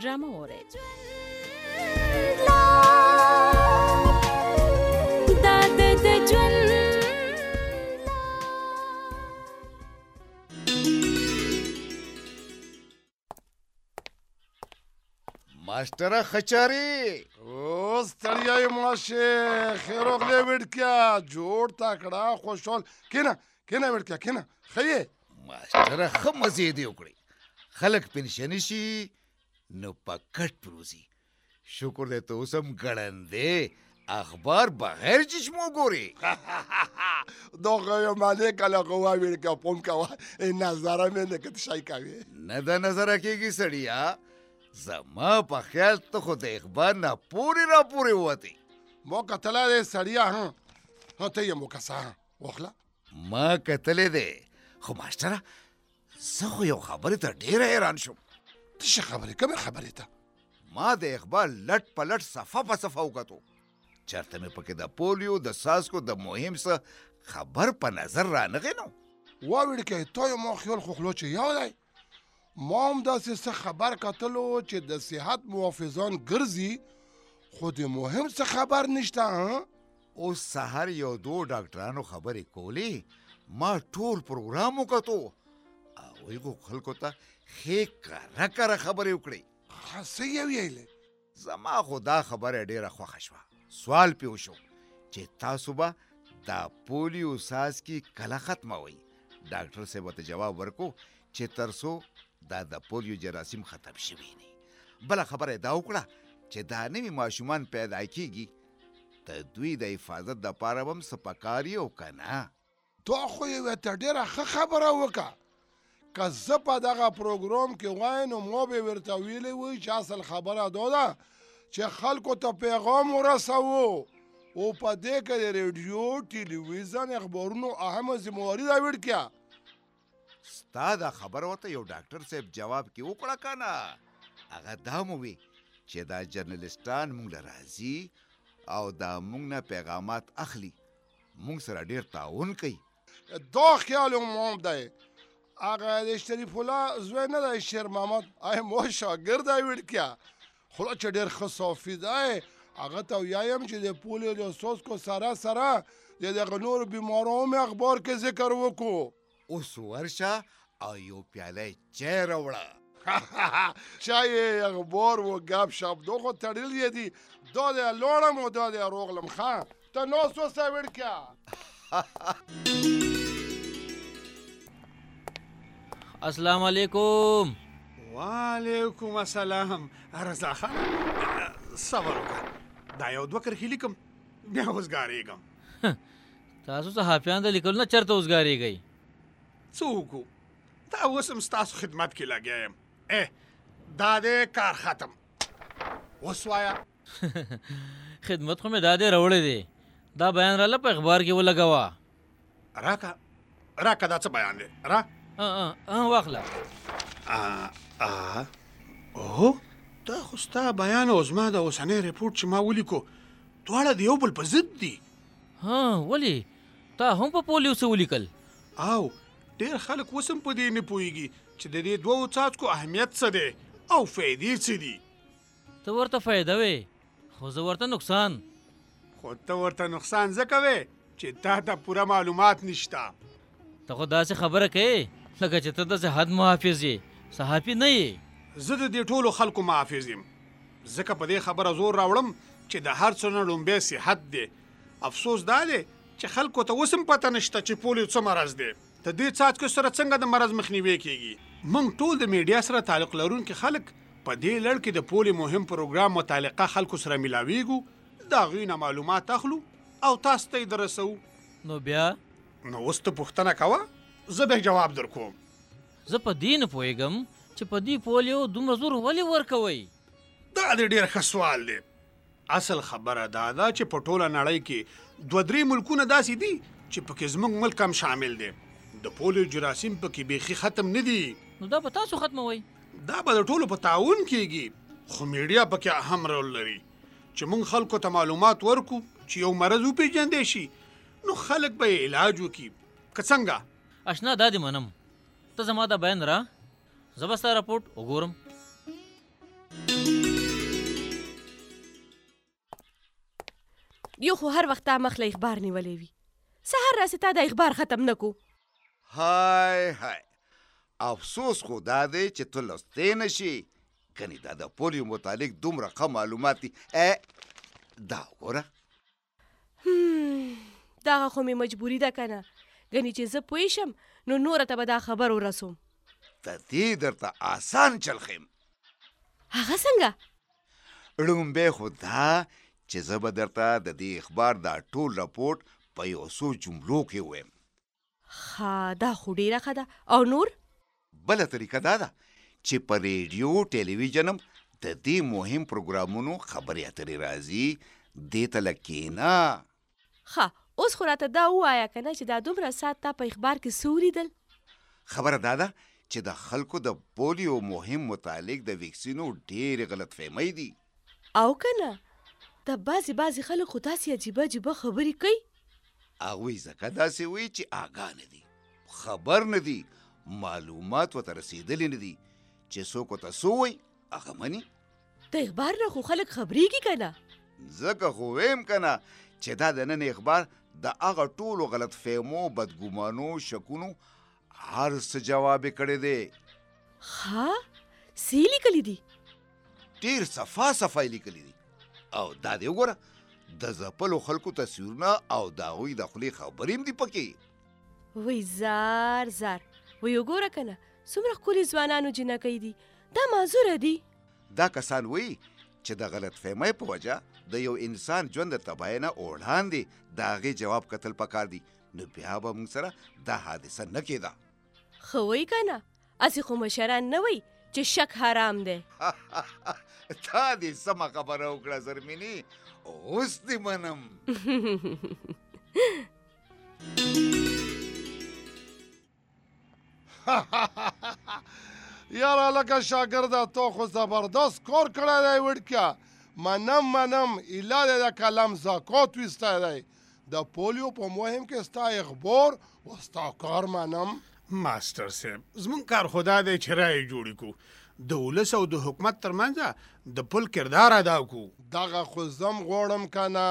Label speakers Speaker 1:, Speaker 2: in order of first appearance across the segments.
Speaker 1: ډرامه
Speaker 2: وره
Speaker 3: ماستر خچاري
Speaker 4: اوس ستړیا یم ماشه خیر وغلی وډکیا جوړ تا کړه خوشحال کینه کینه وډکیا کینه خیه
Speaker 3: ماسټر خه مزه دی وکړي خلک پنشن شي نو پکټ پروزي شکر دې ته اوسم ګړندې اخبار بغیر چشمو ګوري
Speaker 4: دغه یو مالې کله غوا ویل کا پوم کا نظر مې نه کت شای کاوي
Speaker 3: نه د نظر کېږي سړیا زما په خیال ته خو د اخبار نه پوری را پوری وتی
Speaker 4: مو کتلا دې سړیا هه ته یې مو کسا وخلا
Speaker 3: ما کتلې دی خو ماشټره زه خو یو خبرې ته ډیر حیران شوم
Speaker 4: ته شه خبرې کومې خبرې ته
Speaker 3: ما د اخبار لټ په لټ صفه په صفه وکتو چرته مې پکې د پولیو د ساسکو د مهم څه خبر په نظر رانغې نو
Speaker 4: واویړ کې تو یو مو خیال خو خلو چې یو دی ما هم داسې څه خبر کتلو چې د صحت محافظان ګرځي خو د مهم څه خبر نشته
Speaker 3: اوس سحر یو دو ډاکټرانو خبرې کولې ما ټول پروګرام وکتو هغوی خو خلکو ته ښې کره کره خبرې وکړې
Speaker 4: ښه څه یې ویلې
Speaker 3: زما خو دا خبره ډېره خوښه شوه. سوال پې وشو چې تاسو به دا پولیو څاڅکي کله ختموئ؟ ډاکټر صاحب ورته جواب ورکو چې تر څو دا د پولیو جراثیم ختم شوي نه بله خبره یې دا وکړه چې دا نوي ماشومان پیدا کېږي د دوی د حفاظت دپاره به هم څه پکار وي او که نه؟
Speaker 4: تو خو یې وته ډیره ښه خبره وکړه که زه په دغه پروګرام کې وای نو مو به ورته ویلې وای چې اصل خبره دا ده چې خلکو ته پیغام ورسوو او په دې کې د ریډیو ټلویزیون اخبارونو اهمه ذمواري دا وړ کیا
Speaker 3: ستا دا خبره ورته یو ډاکټر صاحب جواب کې وکړه که نه هغه دا مو وي چې دا جرنلسټان مونږ له راځي او دا مونږ نه پیغامات اخلي مونږ سره ډیر تعاون کوي.
Speaker 4: دا خیال هم عام دی هغه د شریف الله زوی نه دی شیر محمد ای مو شاګرد دی وړکیا خدا چې ډیر ښه صافي دی هغه ته ویایم چې د پولیو د څاڅکو سره سره د دغه نورو بیمارو هم اخبار کې ذکر وکړو
Speaker 3: اوس ورشه او یو پیاله چای راوړه
Speaker 4: چای اخبار و گپ شپ دو خو تړلی دی دا دی لاړم او دا دی روغلم ښه ته ناست اوسه وړکیه
Speaker 5: السلام علیکم
Speaker 6: وعلیکم السلام رضا خان صبر وکړه دا یو دوه کرښې لیکم بیا وزګارېږم
Speaker 5: تاسو صحافیان د لیکلو نه چرته وزګاریږئ
Speaker 6: څه وکړو دا اوس هم ستاسو خدمت کې لګیا یم اه دا دی کار ختم اوس وایه
Speaker 5: خدمت خو مې دا دی راوړی دی دا بیان راله په اخبار کې ولګوه
Speaker 6: راکه راکه دا څه بیان دی را
Speaker 5: واخله
Speaker 6: او دا خو ستا بیان او زما د اوسنۍ رپورټ چې ما ولیکو دواړه د یو بل په ضد دي
Speaker 5: ها ولې تا هم په پولیو څه ولیکل؟
Speaker 6: او ډېر خلک اوس هم په دې نه پوهېږي چې د دې دوو څاڅکو اهمیت څه دی او فایدې څه دي.
Speaker 5: ته ورته فایده وې، خو زه ورته نقصان.
Speaker 6: خو ته ورته نقصان ځکه وې چې تاته پوره معلومات نشته.
Speaker 5: ته خو داسې خبره کوې لکه چې ته د صحت محافظ یې صحافي نه یې
Speaker 6: زه د دې ټولو خلکو محافظ یم ځکه په دې خبره زور راوړم چې د هر څه نه لومبی صحت دی افسوس دا دی چې خلکو ته اوس هم پته نشته چې پولیو څه مرض دی د دې څاڅکو سره څنګه د مرض مخنیوی کیږي موږ ټول د میډیا سره تعلق لرونکي خلک په دې لړ کې د پولې مهم پروګرام متعلقه خلکو سره ملاویږو دا غوی نه معلومات اخلو او تاسو ته یې درسو
Speaker 5: نو بیا
Speaker 6: نو اوس ته پوښتنه کوه زه به جواب درکوم.
Speaker 5: زه په دې نه پوهېږم چې په دې پولیو دومره زور ولې ورکوئ؟
Speaker 6: دا دې ډېر ښه سوال دی. اصل خبره دا ده چې په ټوله نړۍ کې دوه درې ملکونه داسې دي چې پکې زموږ ملک هم شامل دی. د پولیو جراثیم پکې بیخي ختم نه دي.
Speaker 5: نو دا به تاسو ختموئ؟
Speaker 6: دا به د ټولو په تعاون کېږي، خو میډیا پکې اهم رول لري چې موږ خلکو ته معلومات ورکړو چې یو مرض وپېژندی شي نو خلک به یې علاج وکړي که څنګه
Speaker 5: اشنا دا دې منم ته زما دا بیان را زه به ستا رپورټ وګورم
Speaker 7: یو خو هر وخت تا مخ له اخبار نیولی وي سهار راسې تا دا اخبار ختم نه
Speaker 3: کو های های افسوس خو دا دی چې ته لوستی نه شي کنې دا د پولیو متعلق دومره ښه معلومات دي دا وګوره
Speaker 7: دغه خو مې مجبوري ده که نه ګنې چې زه پوه شم نو نوره ته به دا خبر ورسوم
Speaker 3: ته دې درته آسان چل خیم
Speaker 7: هغه څنګه؟
Speaker 3: ړومبی خو دا چې زه به درته د دې اخبار دا ټول رپوټ په یو څو جملو کې ووایم.
Speaker 7: ښه دا خو ډیره ښه ده او نور؟
Speaker 3: بله طریقه دا ده چې په ریډیو ټیلیویژن هم د دې مهم پروګرامونو خبرې اترې راځي دې ته لږ
Speaker 7: کینه. ښه اوس خو راته دا ووایه کنه چې دا دومره ساعت تا په اخبار کې څه ولیدل؟
Speaker 3: خبره دا ده چې د خلکو د پولیو مهم متعلق د ویکسینو ډیرې غلط فهمۍ دي.
Speaker 7: او که نه؟ دا بعضې بعضې خلک خو داسې عجیبه عجیبه خبرې کوي.
Speaker 3: هغوی ځکه داسې وایي چې آګاه نه دي، خبر نه دي، معلومات ورته رسېدلي نه دي، چې څوک ورته څه ووایي هغه مني.
Speaker 7: د اخبار نه خو خلک خبرېږي که نه؟
Speaker 3: ځکه خو وایم که نه چې دا د نن اخبار د هغه ټولو غلط فهمو، بدګومانو، شکونو هر څه جواب یې کړی دی
Speaker 7: ښه څه یې لیکلي
Speaker 3: دي ډېر صفا صفا یې لیکلي دي او دا دی وګوره د ځپلو خلکو تصویرونه او د هغوی د خولې خبرې هم دي پکې
Speaker 7: وای زار زار وای وګوره که نه څومره ښکلي ځوانان او جینکۍ دي دا معذوره دي
Speaker 3: دا کسان وایي چې د غلط فهمۍ په وجه د یو انسان ژوند د تباهۍ نه وړاندې د هغې جواب کتل پکار دي نو بیا به موږ سره دا حادثه نه کېده
Speaker 7: خو وای کنه اسی خو مشران نه وای چې شک حرام دی
Speaker 3: تا دې سم خبره وکړه زرمینی اوس دې منم
Speaker 4: یاره لکه شاګرده تو خو زبردست کار کړی دی وړکیا منم منم ایله دی د قلم زکات ویستی دی د پولیو په مهم کې ستا اخبار او ستا کار منم
Speaker 6: ماستر صاحب زمون کار خدا دی چې رای جوړی کو د ولس او د حکومت ترمنځ د پل کردار ادا کو
Speaker 4: دغه خو زم غواړم کنه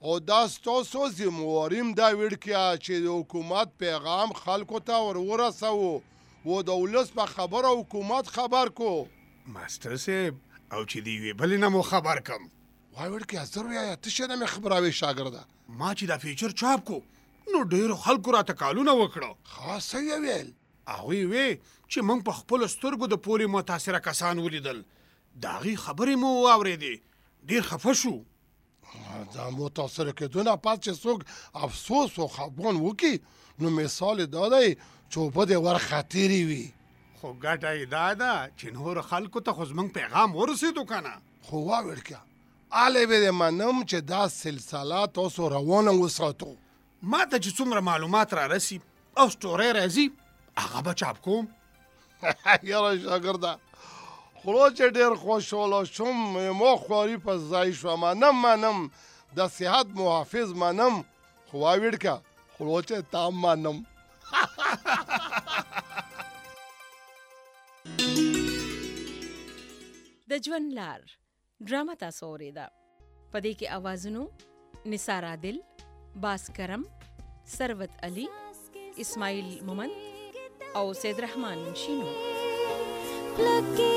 Speaker 4: او دا ستاسو ذمه واریم دا ویډکیا چی د حکومت پیغام خلکو ته ور ورسوو و د ولس په خبره حکومت خبر کو.
Speaker 6: ماسټر صیب او چی د یوی بلی نه مو خبر کم.
Speaker 4: وای وړکیه زر ویایه ته شی نه می خبراوی شاګرده.
Speaker 6: ما چی دا فیچر چاپ کو نو ډیرو خلکو راته کالونه وکړو.
Speaker 4: ښه څه یی ویل.
Speaker 6: هغوی وی چی موږ په خپلو سترګو د پولی متاثره کسان ولیدل د هغوی خبری مو واوریدی ډیر خفه شو.
Speaker 4: دا متاثر کېدو نه پس چې څوک افسوس او خپګان وکړي نو مثال یې دا دی چې اوبه دې ورخه تېرې وي
Speaker 6: خو ګټه یې دا ده چې نور خلکو ته خو زمونږ پیغام ورسېدو که نه
Speaker 4: خو واوړ که هلې به دې منم چې دا سلسله تاسو روانه وساتو
Speaker 6: ما ته چې څومره معلومات را رسی او سټوری راځي هغه به چاپ کوم
Speaker 4: یاره شاګرده خلو چې ډېر خوشحاله شوم مو خواري په ځای شوه منم منم د صحت محافظ منم خو واویډ که خلو چې تا منم
Speaker 1: د ژوند لار ډرامه تاسو اوریده. په دې کې اوازونو نثار عادل، باز کرم، ثروت علي، اسماعیل مومند او سید رحمان شینو.
Speaker 2: لکه